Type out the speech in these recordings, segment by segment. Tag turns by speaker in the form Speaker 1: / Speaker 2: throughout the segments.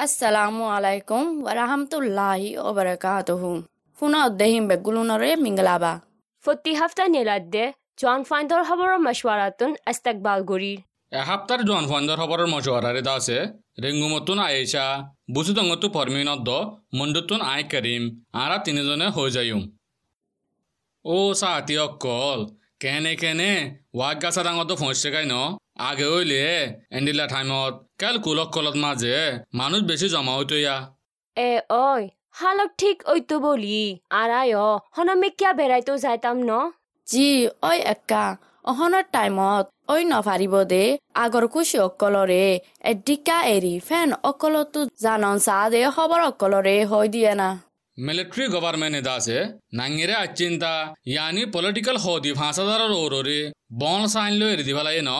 Speaker 1: Assalamu alaikum wa rahmatullahi wa barakatuhu. Funa দেহিম বেগুলুনরে মিংলাবা
Speaker 2: ফতি হাফতা নেলাদ্দে জন ফাইন্দর খবর মশওয়ারাতুন ইস্তেকবাল গরির
Speaker 3: এসপ্তাহর জন ফন্দর খবরের মশওয়ারারে দাসে রেঙ্গুমতুন আয়েশা বুসুদঙ্গতু ফরমিনদ্দ মন্ডুতুন আই করিম আরা তিনজনে হয়ে যাইম ও সাথী অকল কেনে কেনে ওয়াক গাছা ডাঙত ফসছে গাই ন আগে হইলে এন্ডিলা টাইমত কেল কুলক কলত মাঝে মানুষ বেশি জমা হইতো ইয়া।
Speaker 2: এ ওই হালক ঠিক ওইতো বলি। আরায় হনমে কিয়া বেড়াইতো যাইতাম ন?
Speaker 1: জি ঐ একা অহনৰ টাইমত ঐ নভাৰিব দে আগৰ খুচি অকলৰে এডিকা এৰি ফেন অকলতো জানন চাহ দে খবৰ অকলৰে হৈ দিয়ে না।
Speaker 3: মিলিটারি গভর্নমেন্ট দাসে নাঙ্গিরে আচিন্তা ইয়ানি পলিটিক্যাল হদি ফাঁসাদার ওররে বন সাইন লো এরি দিবালাই ন?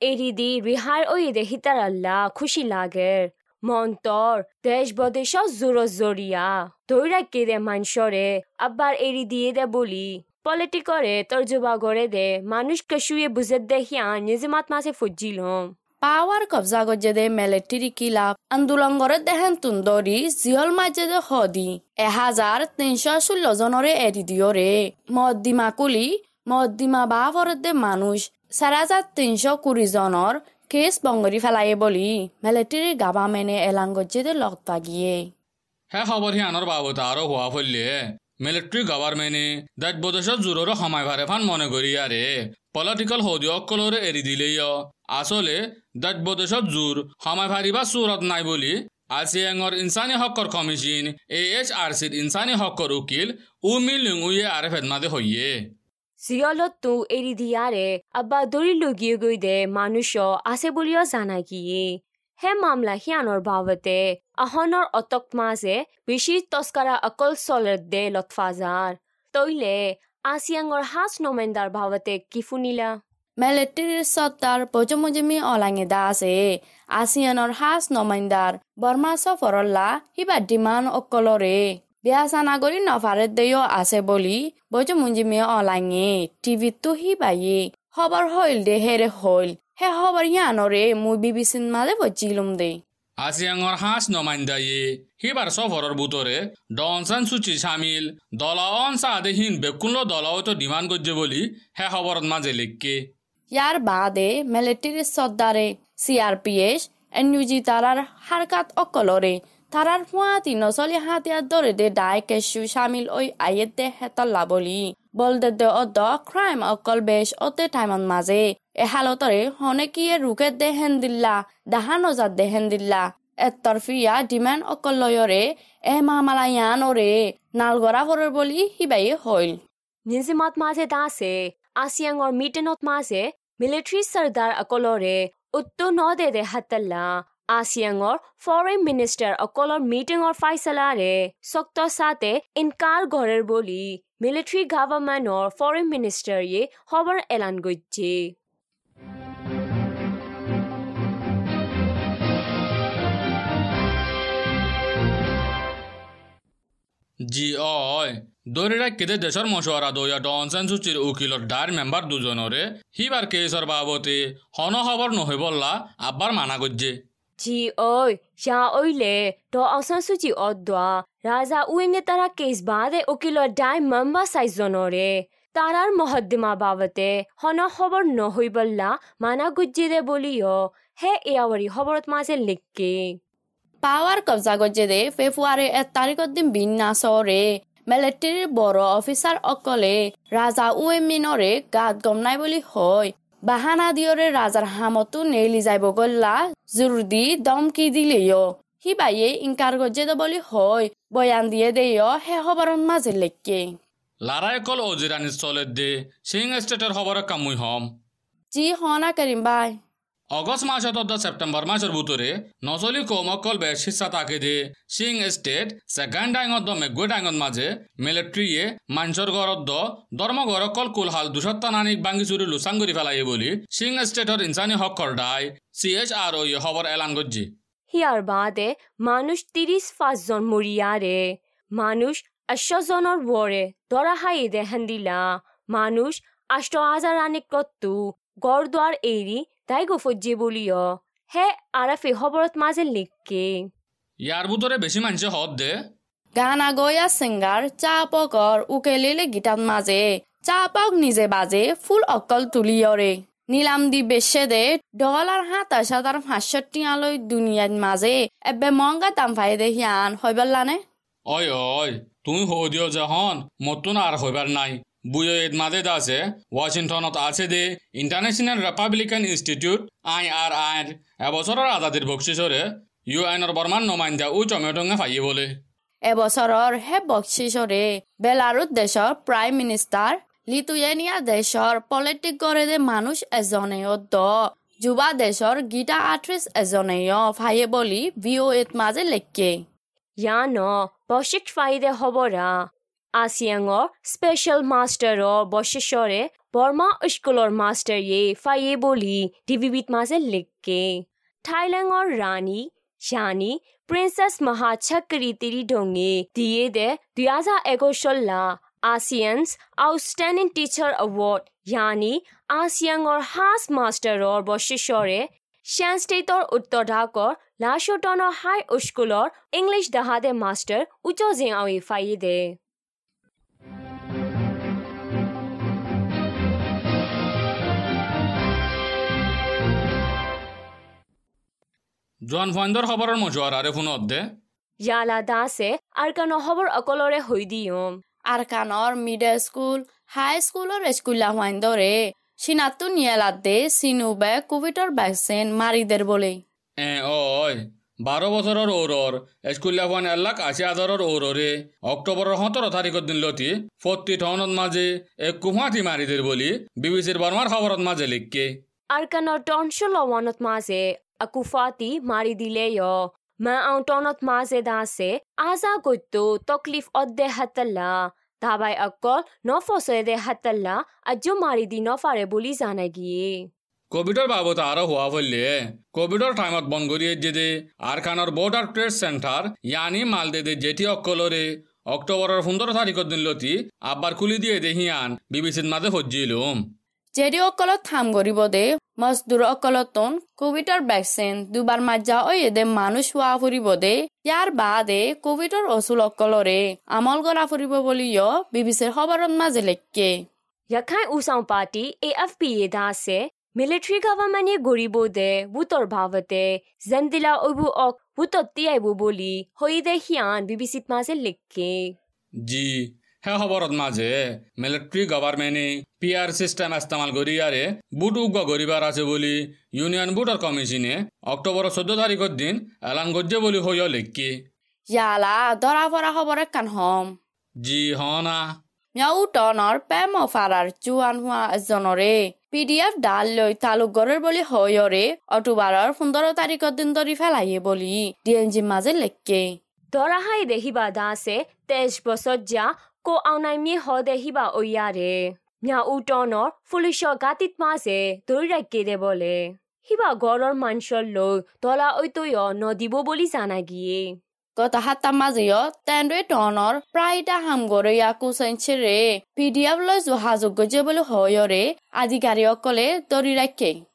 Speaker 2: এরি দি রিহার ওই দে হিতার আল্লাহ, খুশি লাগের মন্তর দেশ বদেশ জোর জরিয়া দৈরা কে দে মানসরে। আবার এরি দিয়ে দে বলি পলিটিকরে তর্জবা করে দে। মানুষকে শুয়ে বুঝে দেখিয়া নিজমাত মাসে ফুজিলম।
Speaker 1: পাৱাৰ কব্জা গজে দে মেলেট্ৰি কিলাপ আন্দোলন কৰে দেহেন তুন্দৰি জিহল মাজে দে সদি এহাজাৰ তিনশ ষোল্ল জনৰে এৰি দিয়ৰে মদ্দিমা কুলি মদ্দিমা বাহৰত দে মানুষ। চাৰ তিনশ কুড়ি জনৰ কেছ বংগৰি ফেলায়ে বুলি মেলেট্ৰিৰ গাভামেনে এলাং গজে দে লগ পাগিয়ে।
Speaker 3: হ্যাঁ খবর হিয়ানোর বাবদ আরও হওয়া ফললে মিলিটারি গভর্নমেন্টে দেশ বদেশত জোরর সময় ভারে ফান মনে করি আরে পলিটিক্যাল হদি অকলরে এরি দিলেই আসলে দেশ বদেশত জোর সময় ভারিবা সুরত নাই বলি আসিয়াঙর ইনসানি হকর কমিশন এ এইচ আর সির ইনসানি হকর উকিল উমিল লুঙুয়ে আরে ফেদমাদে হইয়ে
Speaker 2: জিয়লত তো এৰি দিয়াৰে আবা লগিয়ে গৈ দে মানুহ আছে বুলিও জানা কি হে মামলা সিয়ানৰ বাবতে আহনৰ অতক মাজে বেছি তস্কাৰা অকল চলে দে লতফাজাৰ তৈলে আছিয়াঙৰ সাজ নমেন্দাৰ ভাৱতে কি শুনিলা
Speaker 1: মেলেটেৰিছত তাৰ অলাঙে অলাঙেদা আছে আছিয়ানৰ সাজ নমাইন্দাৰ বৰমাছ ফৰল্লা সি ডিমান অকলৰে অকলৰে চানাগৰি নভাৰত দেও আছে বুলি বজমঞ্জিমে অলাঙে টিভিতো সিবায়ে খবৰ হইল দে হেৰে হইল হে খবৰ ইয়ানৰে মই বিবিচিন মালে বজিলুম দে।
Speaker 3: আসিয়াঙর হাঁস নমাইন্দায়ে হিবার সফরের বুতরে ডনসান সুচি সামিল দলাওন সাদে হিন বেকুল্ল দলাও তো ডিমান্ড করছে বলি হে খবরত মাঝে লিখকে।
Speaker 1: ইয়াৰ বাদে military চৰ্দাৰে C R P S N তাৰাৰ পুৱা তিনচলি হাত ইয়াৰ দৰে দে ঐ আয়েদে হেতৰ লাবলি বলদে দে অ অকল বেচ অতে টাইমত মাজে এহালতৰে হনেকিয়ে ৰোগে দেহেন দিল্লা দাহা নজাত দেহেন দিল্লা এতৰফিয়া ডিমাণ্ড অকল লয়ৰে এ মামালা ইয়ান অৰে নালগৰা ভৰৰ বুলি সিবাই হল
Speaker 2: নিজিমত মাজে দাছে আছিয়াঙৰ মিটেনত মাজে মিলিটাৰী চৰ্দাৰ অকলৰে উত্তু ন দে দে হাতাল্লা আসিয়াঙৰ ফৰেন মিনিষ্টাৰ অকলৰ মিটিঙৰ ফাইচলাৰে চক্ত চাতে ইনকাৰ ঘৰৰ বুলি মিলিটাৰী গভৰ্ণমেণ্টৰ ফৰেন মিনিষ্টাৰে খবৰ এলান কৰিছে
Speaker 3: জি, অয়। দরিরা কেদে দেশের মশওয়ারা দইয়া ডনসেন সুচির উকিলর ডার মেম্বার দুজনরে হিবার কেসর বাবতে হন খবর নহে বললা আব্বার মানা
Speaker 2: ကြီးအိုရာအိုလေဒေါ်အောင်ဆန်းစုကြည်အော်သွာရာဇာဦးမြတရာကိစ်ဘာဒေအိုကီလိုဒိုင်မမ်ဘာဆိုင်ဇွန်တော်ရဲတာရာမဟဒီမာဘာဝတဲ့ဟောနဟောဘနဟွိဘလာမာနာဂုဂျီဒေဘိုလီယောဟဲအေယဝရီဟောဘရတ်မာဆေလစ်ကေ
Speaker 1: ပါဝါကဗဇာဂုဂျီဒေဖေဖူအာရီအတာရီကဒင်ဘင်းနာဆောရဲမလတီဘော်ရောအော်ဖီဆာအော်ကောလေရာဇာဦးမြင့်တော်ရဲဂတ်ကွန်နိုင်ဘိုလီဟောယ বাহানা দিয়ৰে ৰাজাৰ হামতো নেলি যাব গল্লা জোৰ দি দমকি দিলেও। সি বাইয়ে ইনকাৰ গজে দে বুলি হয় বয়ান দিয়ে দেয় হে খবৰৰ মাজে লেখকে।
Speaker 3: লাৰায় কল ওজিৰানি চলেৰ দে সিং স্টেটেৰ খবৰ কামুই হম।
Speaker 1: জি হনা কৰিম বাই।
Speaker 3: অগস্ট মাসত অর্ধ সেপ্টেম্বর মাসের ভিতরে নচলি কমকল বেশ হিসা তাকে দে সিং স্টেট সেকেন্ড ডাইঙত দ মেঘু ডাইঙত মাঝে মিলিট্রিয়ে মাঞ্চর গড়ত দ ধর্মঘর কল কুলহাল দুসত্তা নানিক বাঙ্গি চুরি লুচাং করে ফেলাই বলি সিং স্টেটর ইনসানি হকর ডাই সি এইচ আর ও খবর এলান করছে
Speaker 2: হিয়াৰ বাদে মানুষ ত্ৰিশ পাঁচজন মৰিয়াৰে, মানুষ আশ্বজনৰ বৰে দৰা হাইদে হেন্দিলা মানুষ আষ্ট হাজাৰ আনিক কত্তু গড়দুৱাৰ এৰি তাই গফজ্জি বুলিও। হে আৰাফে খবৰত মাজে লিখকে
Speaker 3: ইয়াৰ ভিতৰে বেছি মানুহে হত দে।
Speaker 1: গানা গয়া সিঙ্গার চাপকৰ উকেলিলে গীতাত মাজে। চাপক নিজে বাজে ফুল অকল তুলিয়ৰে নিলাম দি বেচে দে ডলার হাতার সাতার পাঁচশো টিয়ালৈ দুনিয়াত মাজে। এবে মংগা দাম পাই দে হিয়ান হইবল্লানে
Speaker 3: অই অই তুমি সৌদিও যে হন মতন আর হইবার নাই। বুয়ে মাঝে আছে। ওয়াশিংটনত আছে দে International Republican Institute I R আইর এবছৰৰ আজাদিৰ বকচিছৰে ইউ আইনৰ বৰ্মান নমাইন্দা উ চমেটঙে ফাইয়ে বলে।
Speaker 1: এবছৰৰ হে বকচিছৰে বেলাৰুট দেশৰ প্ৰাইম মিনিষ্টাৰ লিটুয়েনিয়া দেশৰ পলিটিক কৰে দে মানুষ এজনেও দ যুৱা দেশৰ গীতা আট্ৰিছ এজনেও ভাইয়ে বলি ভি অ' এত মাজে লেখকে।
Speaker 2: Yano, আসিয়াঙ স্পেশাল মাস্টার বশেশ্বরে বর্মা স্কুলর মাস্টার ইয়ে ফাইয়ে বলি ডিবিবিত মাঝে লিখকে থাইল্যাং রানী জানি প্রিন্সেস মহা ছকরি তিরি ডোঙে দিয়ে দে দুই হাজার এগারো আসিয়ানস আউটস্ট্যান্ডিং টিচার অ্যাওয়ার্ড ইয়ানি আসিয়াং হাস মাস্টার অর বশেশ্বরে শ্যানস্টেটর উত্তর ঢাকর লাশোটন হাই স্কুলর ইংলিশ দাহাদে মাস্টার উচ জিং আউ ইফাই দেয়
Speaker 3: জোৱান ফাইণ্ডৰ খবৰৰ মজুৱাৰাৰে ফোনত দে
Speaker 2: ইয়ালা দাসে আৰ্কা নহবৰ অকলৰে হৈ দিয়ম।
Speaker 1: আরকানর মিডল স্কুল হাই স্কুলের স্কুলা ধরে সিনাতু নিয়েলাতে সিনুবে কোভিডর ভ্যাকসিন মারিদের বলে।
Speaker 3: এ অই বাৰ বছৰৰ ঔৰৰ স্কুলীয়া হোৱা এলাক আশী হাজাৰৰ ঔৰৰে অক্টোবৰৰ সোতৰ তাৰিখৰ দিন লতি ফৰ্টি টাউনত মাজে এক কুহাতি মাৰি দিৰ বুলি বি বি চিৰ বৰ্মাৰ খবৰত মাজে লিখকে।
Speaker 2: আৰ্কানৰ টনচল লৱানত মাজে। Akuফাতি মাৰি দিলে য় মা আও টনত মাজে দাসে আজা গৈতো তকলিফ অদ্দে হাতল্লা দাবাই অকল নফচে দে হাতল্লা আজো মাৰি দি নফাৰে বুলি জানাই গিয়ে
Speaker 3: কোভিডৰ বাবদ আৰু হোৱা ফলে কোভিডৰ টাইমত বন্ধ কৰি দিয়ে আৰ খানৰ বৰ্ডাৰ ট্ৰেড চেণ্টাৰ ইয়ানি মালদে জেঠি অকলৰে অক্টোবৰৰ পোন্ধৰ তাৰিখৰ দিন আব্বাৰ খুলি দিয়ে দে হিয়ান বি বি মাজে সজ্জিলোম যেদি অকলত থাম করিব দে মজদুর অকলতন কোভিডর ভ্যাকসিন দুবার মাজা ওই দে মানুষ হওয়া ফুরিব দে ইয়ার বাদে কোভিডর অসুল অকলরে আমল করা ফুরিব বলিও বিবিসির খবরত মাঝে লেখকে
Speaker 1: জেৰী থাম গৰিব দে মজদুৰ অকলতন কভিডৰ ভেকচিন দুবাৰ মাজা ঐ এদে মানুহ চোৱা ফুৰিব দে ইয়াৰ বাদে কভিডৰ অচুল অকলৰে আমল কৰা ফুৰিব বুলিও য় বিবিচিৰ খবৰত মাজে লেখকে
Speaker 2: ইয়াখাই উচাওঁ party A F P A the military গভৰ্ণমেণ্টে গঢ়িব দে বুটৰ ভাৱতে জেণ্ডিলা অবু অক বুটত তিয়াইব বুলি হৈ দে সিয়ান বিবিচিত মাজে লেখকে
Speaker 3: জি হে খবৰত মাজে মিলিটাৰী গভৰ্ণমেণ্টে পি আৰ চিষ্টেম ইস্তেমাল কৰি ইয়াৰে বুট উগ্ৰ কৰিবাৰ আছে বুলি ইউনিয়ন বুটৰ কমিশনে অক্টোবৰৰ চৈধ্য তাৰিখৰ দিন এলান কৰিছে বুলি হৈ লিখি।
Speaker 1: ইয়ালা ধৰা পড়া খবৰ কান হম।
Speaker 3: জি হনা।
Speaker 1: মিয়াও টনৰ পেম হোৱা এজনৰে পি ডি এফ ডাল লৈ তালুকগড়েৰ বলি হয়ৰে অক্টোবৰৰ পোন্ধৰ তাৰিখৰ দিন ধৰি ফেলাইয়ে বলি ডি এন জি মাজে লেখকে
Speaker 2: দৰা হাই দেহিবা দাসে তেইশ বছৰ যা কো আও নাই মি হ দেহিবা ও ইয়ারে ম্যা উ টনৰ ফুলিশৰ গাতিত মাসে দৌৰি ৰাখকে দে বলে হিবা গড়ৰ মানসৰ লৈ দলা ঐতয় নদিব বুলি জানা গিয়ে
Speaker 1: গত সাতটা মাজেও তেন্দ্ৰে টনৰ প্ৰায়টা হামগৰে ইয়াকো চেঞ্চেৰে পি ডি এফ লৈ যোগাযোগ গজে বুলি হয়ৰে আধিকাৰীসকলে ধৰি ৰাখে ইয়ালা ৰিহাই হৈ এইটো খবৰ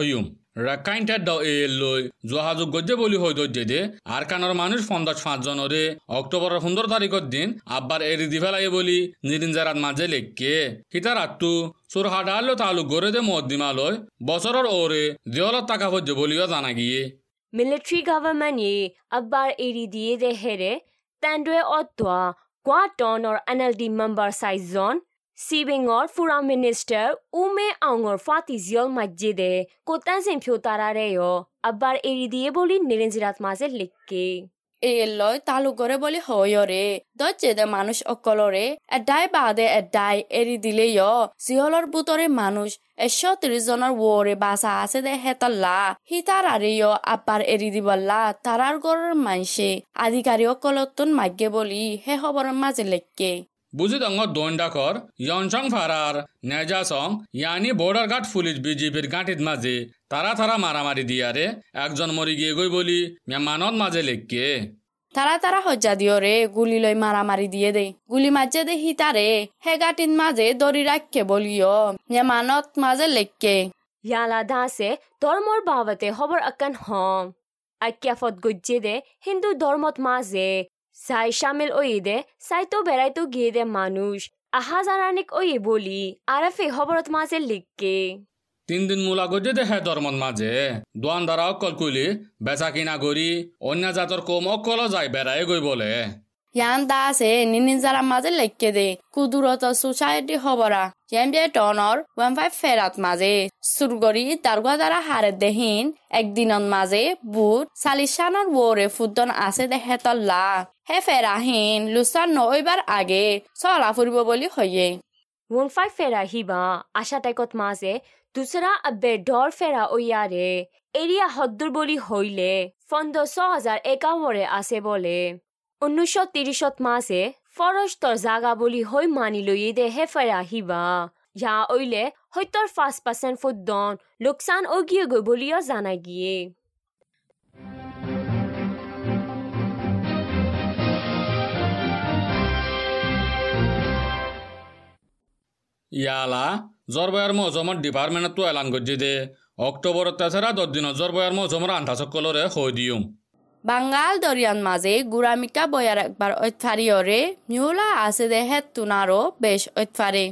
Speaker 3: হৈম ৰাকাইন ঠাইত দ এল লৈ যোগাযোগ গজ্জে বুলি হৈ দে। আৰ কানৰ মানুহ পঞ্চাছ পাঁচজনৰে অক্টোবৰৰ পোন্ধৰ তাৰিখৰ দিন আব্বাৰ এৰি দি পেলাই বুলি, নিদিন জাৰাত মাজে লেখকে। সীতা ৰাতটো চোৰহাডাল তালুক গড়ে দে মদ্দিমালৈ বছৰৰ ওৰে দেৱালত টাকা ভজ্জে বুলিও জানা গিয়ে।
Speaker 2: military government ye abbar eri diye de here tandwe otwa gwaton or NLD member size zone Sibing or Fura Minister, Ume Aungor Fati Ziol Majide ko tansin phyo tarare yo, abbar eri diye boli nirenjirat maze likke
Speaker 1: এল লৈ তালুকৰে বুলি হয়ৰে দৰ্জে দে মানুহ অকলৰে এদাই বাদে এদাই এৰি দিলেও জিহলৰ বুটৰে মানুহ এশ ত্ৰিশ জনৰ ৱৰে বাচা আছে দে হেতল্লা সি তাৰ আৰেও আব্বাৰ এৰি দিবল্লা তাৰাৰ ঘৰৰ মানছে আধিকাৰী অকলতন মাগে বুলি হে খবৰৰ মাজে লেখকে
Speaker 3: বুজি ডাঙৰ দণ্ডাকৰ ইয়নচং ফাৰাৰ নেজাচং ইয়ানি বৰ্ডাৰ গাৰ্ড পুলিচ বিজেপিৰ গাঁঠিত মাজে তাৰা থাৰা মাৰামাৰি দিয়াৰে একজন মৰি গিয়ে গৈ বুলি মেমানত মাজে লেখকে।
Speaker 1: তারা তারা হজ্জা দিয়রে গুলি লই মারামারি দিয়ে দে। গুলি মাঝে দে হিতারে হে গাটিন মাঝে দড়ি রাখকে বলিও নেমানত মাঝে লেখকে।
Speaker 2: ইয়ালা দাসে ধর্মর বাবতে খবর আকান হম। আক্যাফত গজ্জে দে হিন্দু ধর্মত মাঝে সাই শামিল ওই দে সাইতো বেড়াইতো গিয়ে দে মানুষ আহা জানানিক ওই বলি আরাফে হবরত মাঝে লিখকে
Speaker 3: তিন দিন মূলা গজে দে হে মাঝে মাঝে দোয়ানদারা অকল কুলি বেচা কিনা করি অন্য জাতর কম অকল যায় বেড়াই গই বলে
Speaker 1: yandaase nininzara maze lekkede kudurota society hobora yembe tonor wenfai ferat maze surgori dargwadara hare dehin ekdinon maze but salishanor wore fuddon ase de hetolla he ferahin lusan no oibar age sola furibo boli hoye
Speaker 2: wenfai fera hiba asha taikot maze dusra abbe dor fera oyare area হদ্দুর বলি হইলে ফন্দ ছ হাজার একাউরে আছে বলে ঊনৈছশ ত্ৰিশত মাজে ফৰষ্টৰ জাগা বুলি হৈ মানি লৈয়ে দেহে হেফাই আহিবা। ইয়া অইলে সত্তৰ পাঁচ পাৰ্চেণ্ট ফুটদন লোকচান অগিয়ে গৈ বুলিও জানাই গিয়ে।
Speaker 3: ইয়ালা জৰবায়ৰ মহজমৰ ডিপাৰ্টমেণ্টতো এলান কৰি দে। অক্টোবৰত তেচেৰা দহ দিনত জৰবায়ৰ মহজমৰ আন্ধাচকলৰে হৈ দিওঁ
Speaker 1: বাঙ্গাল দরিয়ান মাঝে গুড়ামিকা বয়ার একবার ঐতফারিয়রে মিউলা আছে দে হেত তুনারো বেশ ঐতফারে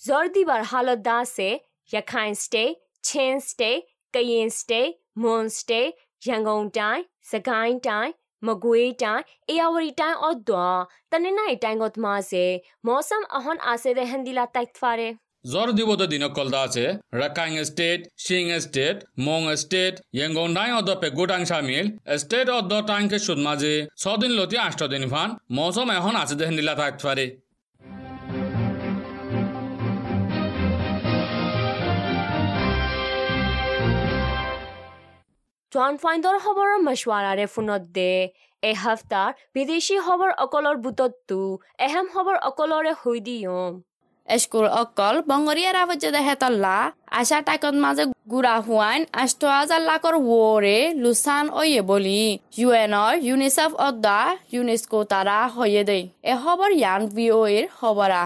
Speaker 2: জ্বৰ দিবাৰ হালত দা আছে Rakhine state Chin state Kayin state Mon state Yangon টাই সগাইন টাই মগুৱে টাই এয়াৱৰী টাই অদ্দোৱা তনে নাই টাইঙত মাছে মৌচম আহন আছে দে হেন্দিলা তাইক ফাৰে জ্বর
Speaker 3: দিবত দিন কলদা আছে Rakhine state Chin state Mon state ইয়েঙ্গন্ডাই অদ পেগুটাং সামিল স্টেট অদ টাংকে সুদ মাঝে ছদিন লতি আষ্ট দিন ফান মৌসুম এখন আছে দেখেন দিলা থাকতে পারে
Speaker 2: জোৱান ফাইণ্ডৰ খবৰৰ মছৱাৰাৰে ফোনত দে এসপ্তাহ বিদেশি খবৰ অকলৰ বুটতটো এহেম খবৰ অকলৰে হৈ দিয়ম
Speaker 1: এস্কুল অকল বংগরিয়ার আবজ্জে দে হেতল্লা। আশা টাকত মাঝে গুড়া হুয়াইন আষ্ট হাজার লাখর ওরে লুসান ওয়ে বলি। ইউএনর ইউনিসেফ অদ্দা ইউনেস্কো তারা হয়ে দে এ খবর ইয়ান ভিও এর খবরা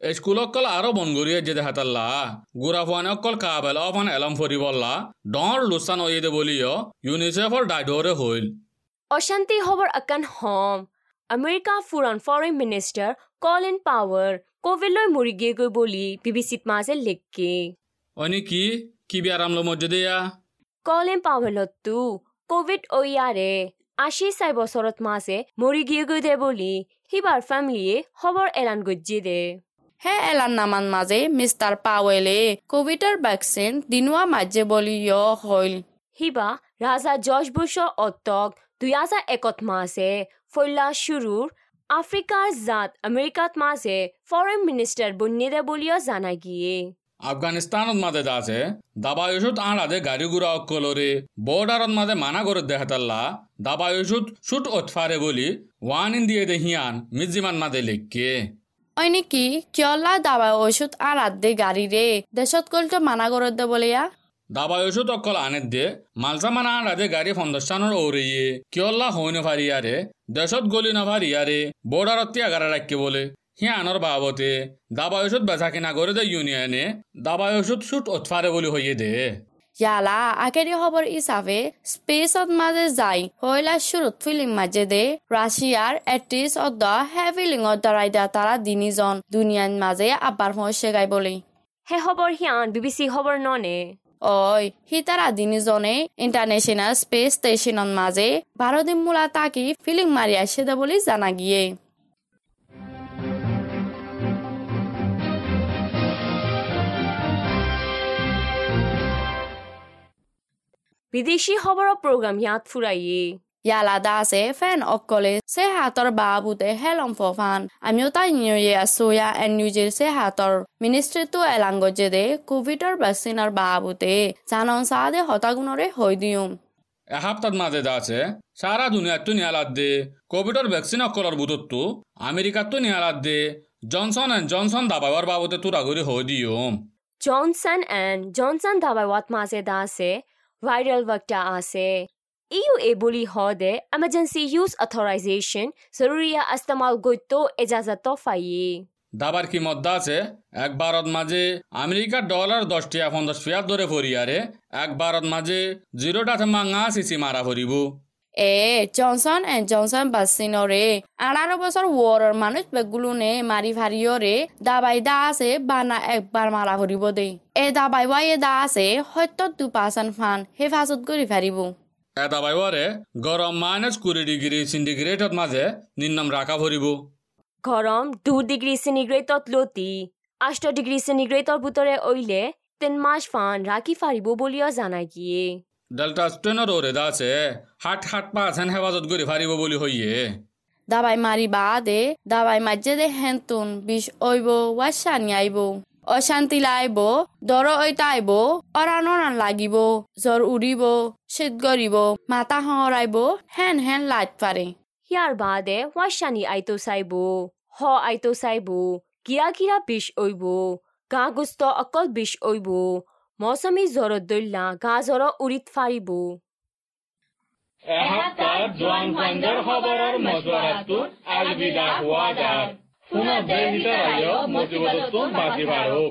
Speaker 3: স্কুল অকল আরও বনগরিয়ে যে দেখাতাল্লা গুড়া ফুয়ানে অকল কাবেল অফান এলম ফরিবল্লা ডর লুসান ওয়ে দে বলিও ইউনিসেফর ডাইডরে হইল
Speaker 2: অশান্তি খবৰ আকান হম। আমেৰিকা ফুৰণ ফৰেন মিনিষ্টাৰ কলিন পাৱাৰ। কোভিডলৈ মৰি গিয়ে গৈ বুলি বিবিচিত মাজে লেখকে।
Speaker 3: অনি কি? কি আৰাম লম দিয়া
Speaker 2: কলেম পাৱেলতো কোভিড ঐয়াৰে আশী চাই বছৰত মাজে মৰি গিয়ে গৈ দে বুলি সিবাৰ ফেমিলিয়ে খবৰ এলান গজি দে।
Speaker 1: হে এলান নামান মাজে মিষ্টাৰ পাৱেলে কোভিডৰ ভেকচিন দিনুৱা মাজে বুলি য় হ'ল
Speaker 2: সিবা ৰাজা জৰ্জ বুশৰ অত্তক দুই হাজাৰ একত মাজে ফৈলা চুৰুৰ আফ্ৰিকাৰ জাত আমেরিকাত মাছে ফরেন মিনিষ্টাৰ বন্যে দে বুলিও জানা গিয়ে।
Speaker 3: আফগানিস্তানত মাঝে আছে দাবা ওষুধ আড়াদে গাড়ি গুড়া অকলরে বর্ডারত মাঝে মানা করে দেখাতাল্লা দাবা ওষুধ শুট ওৎফারে বলি ওয়ান ইন দিয়ে দে হিয়ান মিজিমান মাঝে লেখকে।
Speaker 1: ওই নাকি? কিয়লা দাবা ওষুধ আর আদে গাড়ি রে দেশত কলটো মানা করে দে বলিয়া?
Speaker 3: আনের দে মালসা মানা আড়াদে গাড়ি ফন্দস্থানের ওরেইয়ে কিয়ল্লা হইন ফারিয়ারে দেশত গলি না ফারিয়ারে বর্ডারত তিয়াগারা রাখকে বলে। হিয়ানোর বাবতে দাবা ওষুধ বেচা কিনা করে দে ইউনিয়নে দাবা ওষুধ শুট ওৎফারে বলি হইয়ে দে।
Speaker 1: ইয়ালা আগেরি খবর হিসাবে স্পেসত মাঝে যাই হইলা শুরুত ফিলিং মাঝে দে। রাশিয়ার এটিস অদ্দ হে ফিলিংত দৰাই দিয়া তারা তিনিজন দুনিয়ার মাঝে আবার হইছে গাই বলি।
Speaker 2: হে খবৰ সিয়ান বি বি চি
Speaker 1: ওই সি তারা তিনিজনে ইন্টারন্যাশনাল স্পেস মূলা তাকি ফিলিং মারি আসে বলে জানা গিয়ে।
Speaker 2: বিদেশি খবর প্ৰগ্ৰাম ইয়াত
Speaker 1: ফুৰাইয়ে ইয়ালা দাসে ফেন অকলে সে হাতৰ বাবুতে হেলম ফফান আমিও তাই নিয়ে সোয়া এন নিউজের সে হাতৰ মিনিস্ট্রিটো এলাঙ্গজে দে কোভিডৰ জানন সাদে হতাগুণরে হৈ দিউম
Speaker 3: এসপ্তাহ মাঝে আছে সারা দুনিয়াতো নিয়ালাত দে কোভিডর ভ্যাকসিন অকলর বুতত্তু আমেরিকাতো নিয়ালাত দে জনসন এন্ড জনসন দাবাবার বাবতে তুরা করে হই দিওম
Speaker 2: জনসন এণ্ড জনসন দাবাই ৱাত মাজে আছে ভাইৰেল ৱাক্তা আছে EUA বুলি হদে emergency use authorization জরুরিয়া ইস্তেমাল গইতো এজাজত ফাইয়ে
Speaker 3: দাবার কি মদ্দা আছে এক ভারত মাঝে আমেরিকার ডলার দশ টিয়া পঞ্চাশ ফিয়ার ধরে ফরিয়ারে এক ভারত মাঝে জিরোটাতে মাঙা সিসি মারা ফরিব
Speaker 1: এ জনসন এন্ড জনসন ভ্যাকসিনরে আঠারো বছর ওয়ারের মানুষ বেগুলোনে মারি ফারিয়রে দাবাই দা আছে বানা একবার মারা ফুরিব দে এ দাবাই ওয়াই দা আছে সত্তর দু পার্সেন্ট ফান হেফাজত কৰি ফারিব
Speaker 3: এটা বাইবারে গরম মাইনাস কুড়ি ডিগ্রি সিন্ডিগ্রেটত মাঝে নিম্নম রাখা ফরিব
Speaker 2: গরম দু ডিগ্রি সেনিগ্রেটত লতি। আষ্ট ডিগ্রি সেনিগ্রেটর ভিতরে ওইলে তিন মাস ফান রাখি ফারিব বলিও জানাই গিয়ে।
Speaker 3: ডেল্টা স্টেনের ওরে আছে হাট হাট পার্সেন্ট হেফাজত করে ফারিব বলি হইয়ে।
Speaker 1: দাবাই মারি বাদে দাবাই মাঝে দে হেন্তুন বিষ ওইব ওয়াশানি আইব অশান্তি লাইব দর ঐতা আইব অরান অরান লাগিব জ্বর উড়িব শীত গরিব মাথা হরাইব হেন হেন লাইট পারে
Speaker 2: ইয়ার বাদে ওয়াশানি আইতো চাইব হ আইতো চাইব গিরা গিরা বিষ ওইব গা গুস্ত অকল বিষ ওইব মৌসুমী জ্বৰত দৈল্লা গা জ্বৰ উৰিত ফাৰিব।
Speaker 3: এসপ্তাহ জোৱান খবৰৰ মজুৱাৰাটো আলবিদা হোৱা যায় पुनः जय हितराय मोतिवदत्वं बाधिवारो